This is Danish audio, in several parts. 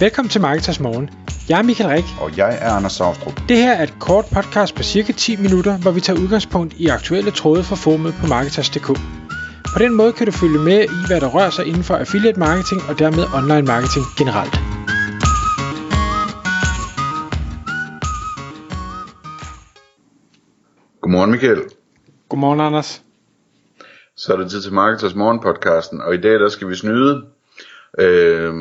Velkommen til Marketers Morgen. Jeg er Michael Rik. Og jeg er Anders Saustrup. Det her er et kort podcast på cirka 10 minutter, hvor vi tager udgangspunkt i aktuelle tråde fra formet på Marketers.dk. På den måde kan du følge med i, hvad der rører sig inden for affiliate marketing og dermed online marketing generelt. Godmorgen Michael. Godmorgen Anders. Så er det tid til Marketers Morgen podcasten, og i dag der skal vi snyde. Øh,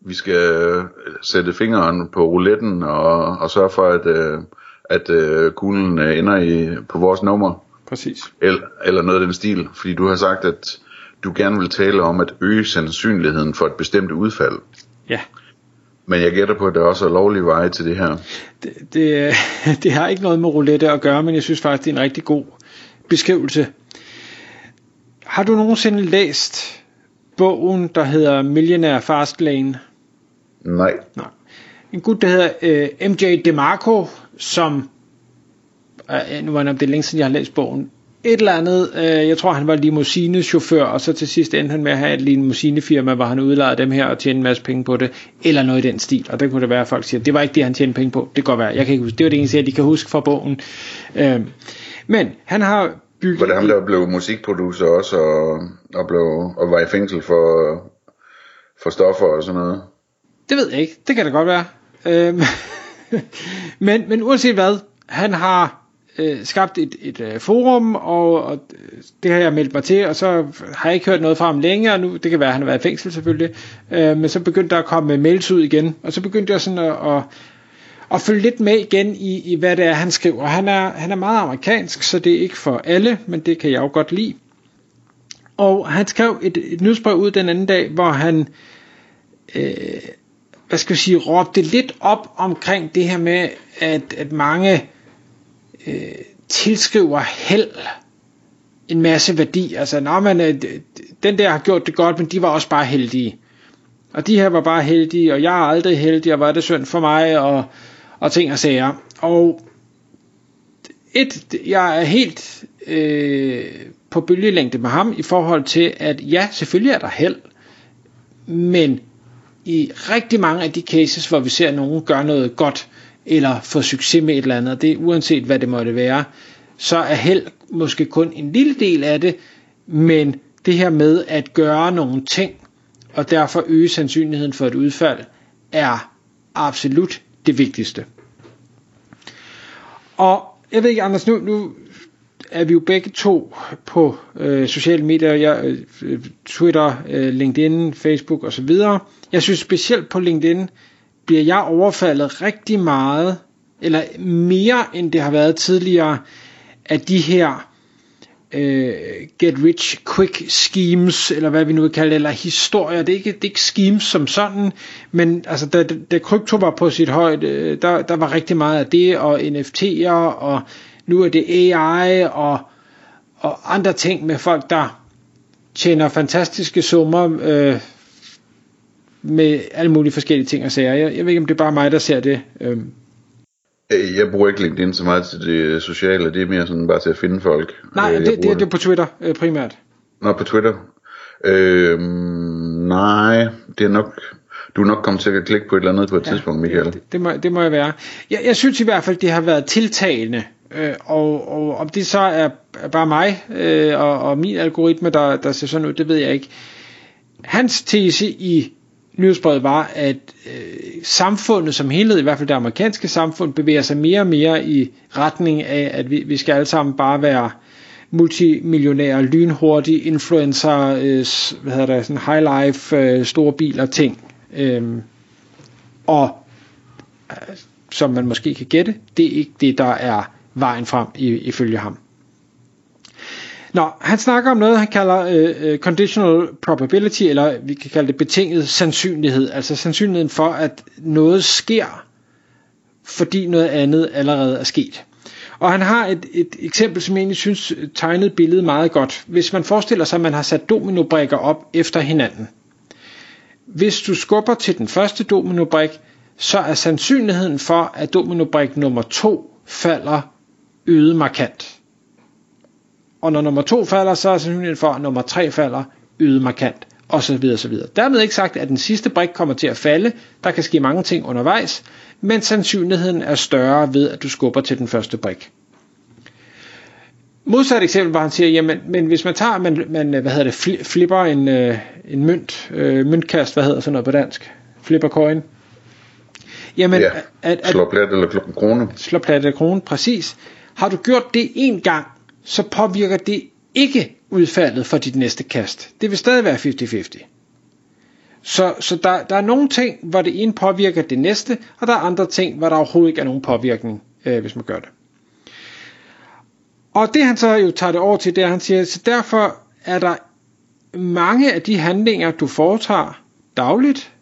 vi skal sætte fingeren på rouletten og, og sørge for, at, øh, at øh, kuglen øh, ender i, på vores nummer. Præcis. Eller, eller noget af den stil, fordi du har sagt, at du gerne vil tale om at øge sandsynligheden for et bestemt udfald. Ja. Men jeg gætter på, at der også er lovlige veje til det her. Det, det, det har ikke noget med roulette at gøre, men jeg synes faktisk, det er en rigtig god beskrivelse. Har du nogensinde læst bogen, der hedder Millionaire Fastlane? Nej. Nej. En gut, der hedder øh, MJ DeMarco, som, øh, nu var det længe siden, jeg har læst bogen, et eller andet, øh, jeg tror han var limousinechauffør, og så til sidst endte han med at have et limousinefirma, hvor han udlejede dem her og tjente en masse penge på det, eller noget i den stil, og det kunne det være, at folk siger, det var ikke det, han tjente penge på, det kan godt være, jeg kan ikke huske, det var det eneste, de kan huske fra bogen. Øh, men han har bygget... Var det ham, der blev musikproducer også, og, og, blev, og var i fængsel for, for stoffer og sådan noget? Det ved jeg ikke. Det kan da godt være. Øhm, men, men uanset hvad, han har øh, skabt et, et øh, forum, og, og øh, det har jeg meldt mig til, og så har jeg ikke hørt noget fra ham længere nu. Det kan være, at han har været i fængsel selvfølgelig. Øh, men så begyndte der at komme øh, mails ud igen, og så begyndte jeg sådan at, at, at følge lidt med igen i, i, hvad det er, han skriver. Han er, han er meget amerikansk, så det er ikke for alle, men det kan jeg jo godt lide. Og han skrev et, et nyhedsbrev ud den anden dag, hvor han... Øh, hvad skal vi sige, råbte lidt op omkring det her med, at, at mange øh, tilskriver held en masse værdi. Altså, når man, øh, den der har gjort det godt, men de var også bare heldige. Og de her var bare heldige, og jeg er aldrig heldig, og var det synd for mig, og, og ting og sager. Og et, jeg er helt øh, på bølgelængde med ham i forhold til, at ja, selvfølgelig er der held, men i rigtig mange af de cases, hvor vi ser, at nogen gøre noget godt, eller få succes med et eller andet, det er uanset hvad det måtte være, så er held måske kun en lille del af det, men det her med at gøre nogle ting, og derfor øge sandsynligheden for et udfald, er absolut det vigtigste. Og jeg ved ikke, Anders, nu, nu er vi jo begge to på øh, sociale medier, jeg, øh, øh Twitter, øh, LinkedIn, Facebook osv. Jeg synes specielt på LinkedIn bliver jeg overfaldet rigtig meget, eller mere end det har været tidligere, af de her øh, get rich quick schemes, eller hvad vi nu vil kalde det, eller historier. Det er ikke, det er ikke schemes som sådan, men altså, da, da krypto var på sit højde, øh, der, der var rigtig meget af det, og NFT'er, og nu er det AI og, og andre ting med folk, der tjener fantastiske summer øh, med alle mulige forskellige ting og sager. Jeg, jeg ved ikke, om det er bare mig, der ser det. Øh. Jeg bruger ikke LinkedIn så meget til det sociale, det er mere sådan bare til at finde folk. Nej, jeg det, det, det er på Twitter øh, primært. Nå, på Twitter? Øh, nej, det er nok... Du er nok kommet til at klikke på et eller andet på et ja, tidspunkt, Michael. Det, det, må, det må jeg være. Jeg, jeg synes i hvert fald, det har været tiltagende Øh, og, og om det så er, er bare mig øh, og, og min algoritme, der, der ser sådan ud, det ved jeg ikke. Hans tese i nyhedsbrevet var, at øh, samfundet som helhed, i hvert fald det amerikanske samfund, bevæger sig mere og mere i retning af, at vi, vi skal alle sammen bare være multimillionære, lynhurtige influencer, øh, hvad hedder det, sådan high life, øh, store biler, ting. Øh, og øh, som man måske kan gætte, det er ikke det, der er vejen frem ifølge ham. Nå, han snakker om noget, han kalder øh, øh, conditional probability, eller vi kan kalde det betinget sandsynlighed, altså sandsynligheden for, at noget sker, fordi noget andet allerede er sket. Og han har et, et eksempel, som jeg egentlig synes tegnede billedet meget godt. Hvis man forestiller sig, at man har sat dominobrikker op efter hinanden. Hvis du skubber til den første dominobrik, så er sandsynligheden for, at dominobrik nummer 2 falder øget markant. Og når nummer to falder, så er sandsynligheden for, at nummer tre falder øget markant. og så videre, så videre. Dermed ikke sagt, at den sidste brik kommer til at falde. Der kan ske mange ting undervejs, men sandsynligheden er større ved, at du skubber til den første brik. Modsat eksempel, hvor han siger, jamen, men hvis man tager, man, man hvad hedder det, flipper en, øh, en mønt, øh, møntkast, hvad hedder sådan noget på dansk? Flipper coin. Jamen, ja, at, at, slå plat eller krone. Slå plat eller krone, præcis. Har du gjort det en gang, så påvirker det ikke udfaldet for dit næste kast. Det vil stadig være 50-50. Så, så der, der er nogle ting, hvor det ene påvirker det næste, og der er andre ting, hvor der overhovedet ikke er nogen påvirkning, øh, hvis man gør det. Og det han så jo tager det over til, det er, at han siger, så derfor er der mange af de handlinger, du foretager dagligt,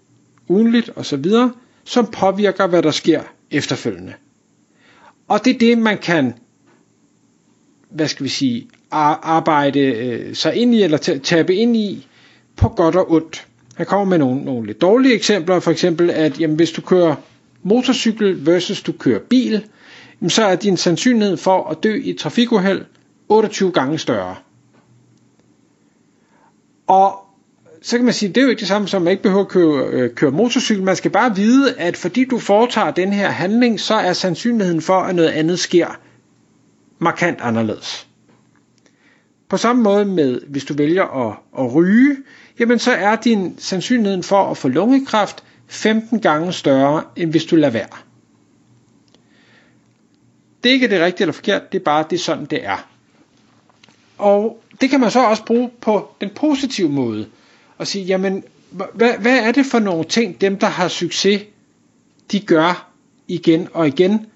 ugenligt osv., som påvirker, hvad der sker efterfølgende. Og det er det, man kan, hvad skal vi sige, arbejde øh, sig ind i, eller tabe ind i, på godt og ondt. Her kommer med nogle, nogle lidt dårlige eksempler, for eksempel at jamen, hvis du kører motorcykel versus du kører bil, jamen, så er din sandsynlighed for at dø i et trafikuheld 28 gange større. Og så kan man sige, det er jo ikke det samme som, at man ikke behøver at køre, øh, køre motorcykel. Man skal bare vide, at fordi du foretager den her handling, så er sandsynligheden for, at noget andet sker markant anderledes. På samme måde med, hvis du vælger at, at ryge, jamen så er din sandsynligheden for at få lungekræft 15 gange større, end hvis du lader være. Det er ikke det rigtige eller forkert, det er bare det er sådan, det er. Og det kan man så også bruge på den positive måde. Og sige, jamen, hvad, hvad er det for nogle ting, dem der har succes, de gør igen og igen?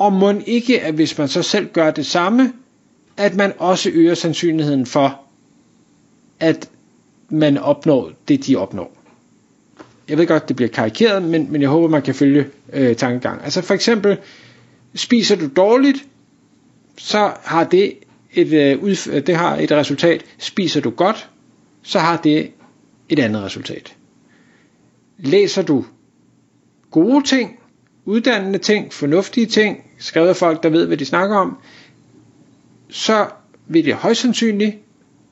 Og må ikke, at hvis man så selv gør det samme, at man også øger sandsynligheden for, at man opnår det, de opnår. Jeg ved godt, det bliver karikeret, men, men jeg håber, man kan følge øh, tankegang. Altså for eksempel, spiser du dårligt, så har det et, øh, det har et resultat. Spiser du godt, så har det et andet resultat. Læser du gode ting, uddannende ting, fornuftige ting, skrevet af folk, der ved, hvad de snakker om, så vil det højst sandsynligt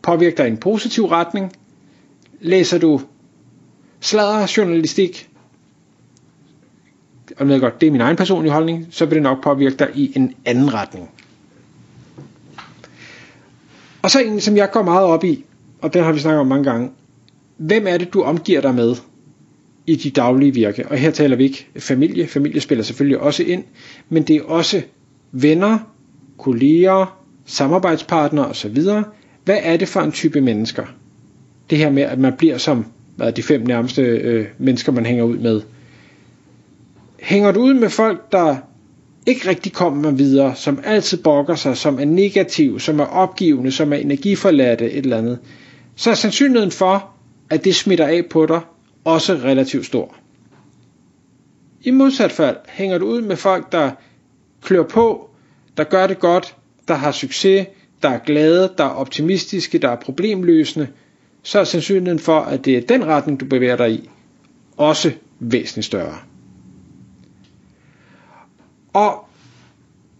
påvirke dig i en positiv retning. Læser du sladder journalistik, og jeg ved godt, det er min egen personlige holdning, så vil det nok påvirke dig i en anden retning. Og så en, som jeg går meget op i, og den har vi snakket om mange gange. Hvem er det, du omgiver dig med i dit daglige virke? Og her taler vi ikke familie. Familie spiller selvfølgelig også ind, men det er også venner, kolleger, samarbejdspartnere osv. Hvad er det for en type mennesker? Det her med, at man bliver som hvad er de fem nærmeste øh, mennesker, man hænger ud med. Hænger du ud med folk, der ikke rigtig kommer videre, som altid brokker sig, som er negativ, som er opgivende, som er energiforladte, et eller andet, så er sandsynligheden for, at det smitter af på dig, også relativt stor. I modsat fald hænger du ud med folk, der klør på, der gør det godt, der har succes, der er glade, der er optimistiske, der er problemløsende, så er sandsynligheden for, at det er den retning, du bevæger dig i, også væsentligt større. Og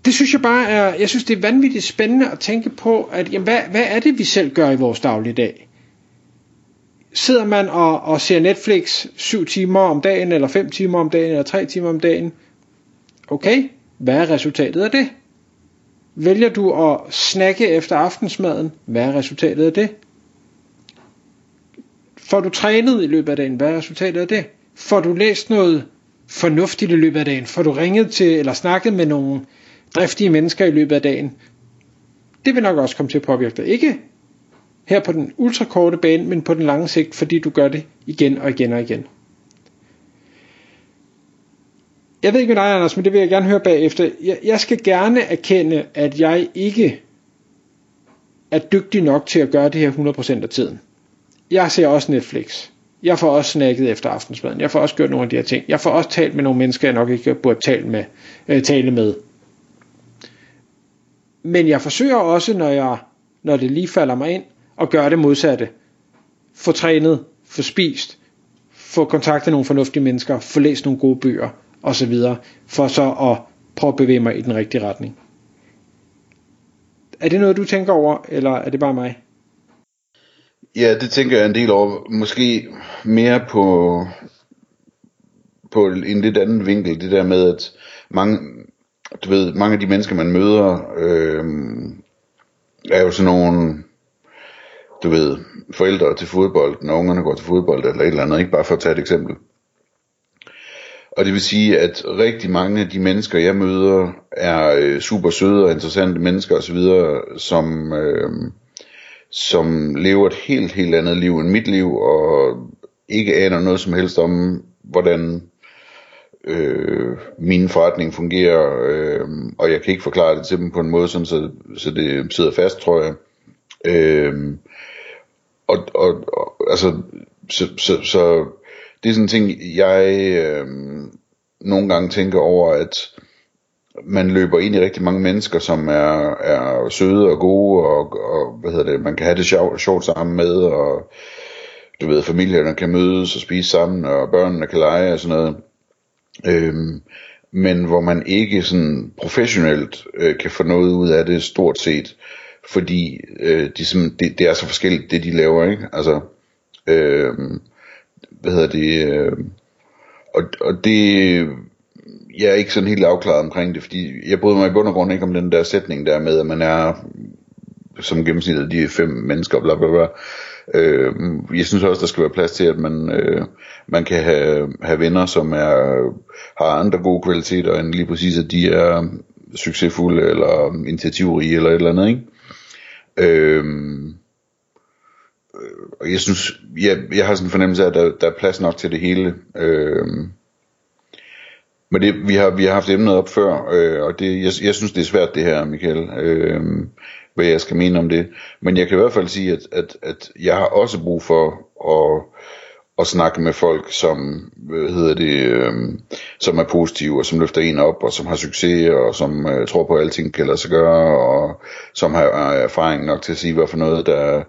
det synes jeg bare er, jeg synes det er vanvittigt spændende at tænke på, at jamen, hvad, hvad er det vi selv gør i vores dagligdag? Sidder man og, og ser Netflix 7 timer om dagen, eller 5 timer om dagen, eller 3 timer om dagen? Okay, hvad er resultatet af det? Vælger du at snakke efter aftensmaden? Hvad er resultatet af det? Får du trænet i løbet af dagen? Hvad er resultatet af det? Får du læst noget fornuftigt i løbet af dagen? Får du ringet til eller snakket med nogle driftige mennesker i løbet af dagen? Det vil nok også komme til at påvirke dig. Ikke her på den ultrakorte bane, men på den lange sigt, fordi du gør det igen og igen og igen. Jeg ved ikke med dig, Anders, men det vil jeg gerne høre bagefter. Jeg, jeg skal gerne erkende, at jeg ikke er dygtig nok til at gøre det her 100% af tiden. Jeg ser også Netflix. Jeg får også snakket efter aftensmaden. Jeg får også gjort nogle af de her ting. Jeg får også talt med nogle mennesker, jeg nok ikke burde tale med. Øh, tale med. Men jeg forsøger også, når, jeg, når det lige falder mig ind, at gøre det modsatte. Få trænet, få spist, få kontaktet nogle fornuftige mennesker, få læst nogle gode bøger osv. For så at prøve at bevæge mig i den rigtige retning. Er det noget, du tænker over, eller er det bare mig? Ja, det tænker jeg en del over. Måske mere på, på en lidt anden vinkel. Det der med, at mange, du ved, mange af de mennesker, man møder, øh, er jo sådan nogle, du ved, forældre til fodbold, når ungerne går til fodbold, eller et eller andet, ikke bare for at tage et eksempel. Og det vil sige, at rigtig mange af de mennesker, jeg møder, er øh, super søde og interessante mennesker osv., som, øh, som lever et helt, helt andet liv end mit liv, og ikke aner noget som helst om, hvordan øh, min forretning fungerer, øh, og jeg kan ikke forklare det til dem på en måde, sådan, så, så det sidder fast, tror jeg. Øh, og, og, og altså, så, så, så det er sådan en ting, jeg øh, nogle gange tænker over, at man løber ind i rigtig mange mennesker, som er, er søde og gode, og, og hvad hedder det, man kan have det sjovt, sjovt sammen med, og du ved, familierne kan mødes og spise sammen, og børnene kan lege og sådan noget. Øhm, men hvor man ikke sådan professionelt øh, kan få noget ud af det stort set, fordi øh, de, det, det er så forskelligt det de laver, ikke? Altså, øh, hvad hedder det, øh, og, og det, jeg er ikke sådan helt afklaret omkring det, fordi jeg bryder mig i bund og grund ikke om den der sætning der med, at man er som gennemsnittet de fem mennesker, bla bla bla. Øh, jeg synes også, der skal være plads til, at man, øh, man kan have, have venner, som er, har andre gode kvaliteter, end lige præcis, at de er succesfulde, eller initiativrige, eller et eller andet, ikke? Øhm, øh, og jeg synes, jeg, jeg har sådan en fornemmelse af, at der, der er plads nok til det hele. Øhm, men det, vi, har, vi har haft emnet op før, øh, og det, jeg, jeg synes, det er svært det her, Michael, øh, hvad jeg skal mene om det. Men jeg kan i hvert fald sige, at, at, at jeg har også brug for at, at snakke med folk, som, hvad hedder det, øh, som er positive, og som løfter en op, og som har succes, og som øh, tror på, at alting kan lade sig gøre, og som har, erfaring nok til at sige, hvad for noget, der,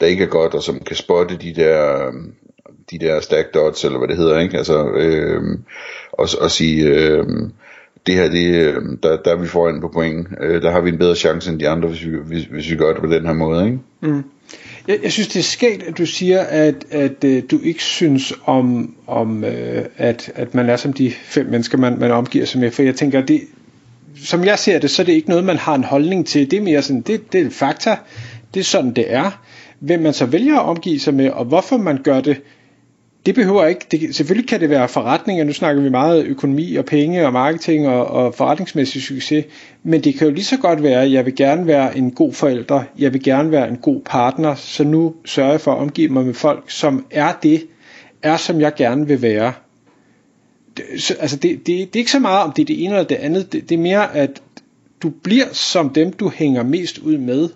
der ikke er godt, og som kan spotte de der de der stack dots, eller hvad det hedder, ikke? Altså, øh, og, og sige, øh, det her, det, øhm, der, der er vi foran på point. Øh, der har vi en bedre chance end de andre, hvis vi, hvis, hvis vi gør det på den her måde, ikke? Mm. Jeg, jeg synes, det er skægt, at du siger, at, at øh, du ikke synes om, om øh, at, at man er som de fem mennesker, man, man omgiver sig med. For jeg tænker, det, som jeg ser det, så er det ikke noget, man har en holdning til. Det er mere sådan, det, det er fakta. Det er sådan, det er. Hvem man så vælger at omgive sig med, og hvorfor man gør det, det behøver ikke, det, selvfølgelig kan det være forretninger, nu snakker vi meget økonomi og penge og marketing og, og forretningsmæssig succes, men det kan jo lige så godt være, at jeg vil gerne være en god forælder, jeg vil gerne være en god partner, så nu sørger jeg for at omgive mig med folk, som er det, er som jeg gerne vil være. Så, altså det, det, det er ikke så meget om det er det ene eller det andet, det, det er mere at du bliver som dem, du hænger mest ud med,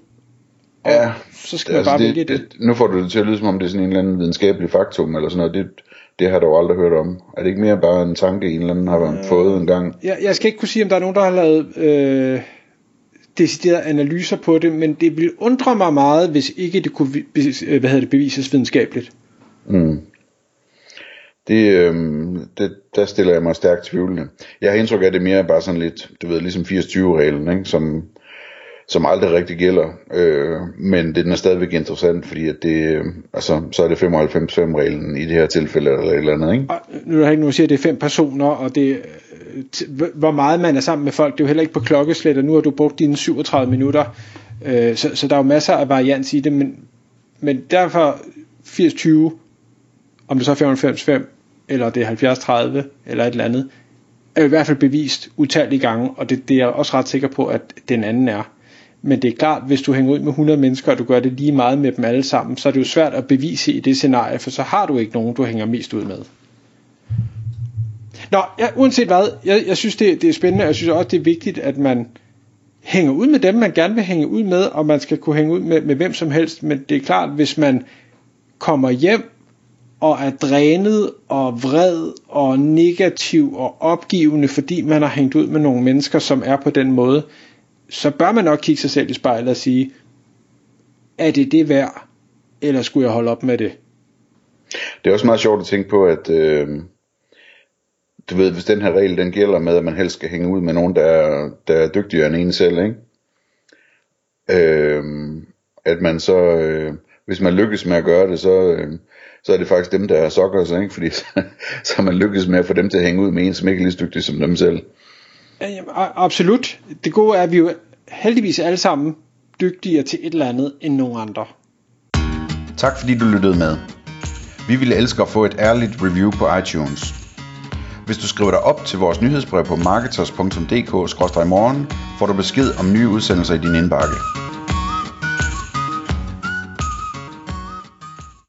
ja, så skal man altså bare det, vælge det. det. Nu får du det til at lyde som om det er sådan en eller anden videnskabelig faktum eller sådan noget. Det, det har du aldrig hørt om. Er det ikke mere bare en tanke, en eller anden har øh, fået en gang? Jeg, jeg skal ikke kunne sige, om der er nogen, der har lavet øh, deciderede analyser på det, men det vil undre mig meget, hvis ikke det kunne øh, hvad hedder det, bevises videnskabeligt. Mm. Det, øh, det, der stiller jeg mig stærkt tvivlende. Jeg har indtryk af, at det mere bare sådan lidt, du ved, ligesom 80-20-reglen, ikke? som som aldrig rigtig gælder, øh, men den er stadigvæk interessant, fordi at det, øh, altså, så er det 95-5-reglen i det her tilfælde, eller et eller andet, ikke? Og nu har jeg ikke nu siger, at det er fem personer, og det, øh, t- hvor meget man er sammen med folk, det er jo heller ikke på klokkeslæt, og nu har du brugt dine 37 minutter, øh, så, så der er jo masser af varians i det, men, men derfor 80-20, om det så er 95-5, eller det er 70-30, eller et eller andet, er i hvert fald bevist utallige gange, og det, det er jeg også ret sikker på, at den anden er. Men det er klart, hvis du hænger ud med 100 mennesker, og du gør det lige meget med dem alle sammen, så er det jo svært at bevise i det scenarie, for så har du ikke nogen, du hænger mest ud med. Nå, ja, uanset hvad, jeg, jeg synes, det, det er spændende, og jeg synes også, det er vigtigt, at man hænger ud med dem, man gerne vil hænge ud med, og man skal kunne hænge ud med, med hvem som helst, men det er klart, hvis man kommer hjem og er drænet og vred og negativ og opgivende, fordi man har hængt ud med nogle mennesker, som er på den måde, så bør man nok kigge sig selv i spejlet og sige, er det det værd, eller skulle jeg holde op med det? Det er også meget sjovt at tænke på, at øh, du ved, hvis den her regel den gælder med, at man helst skal hænge ud med nogen, der er, der er dygtigere end en selv, ikke? Øh, at man så, øh, hvis man lykkes med at gøre det, så, øh, så er det faktisk dem, der er sokker sig, ikke? fordi så, så man lykkes med at få dem til at hænge ud med en, som ikke er lige så dygtig som dem selv. Absolut. Det gode er, at vi jo heldigvis alle sammen dygtigere til et eller andet end nogen andre. Tak fordi du lyttede med. Vi ville elske at få et ærligt review på iTunes. Hvis du skriver dig op til vores nyhedsbrev på marketers.dk-morgen, får du besked om nye udsendelser i din indbakke.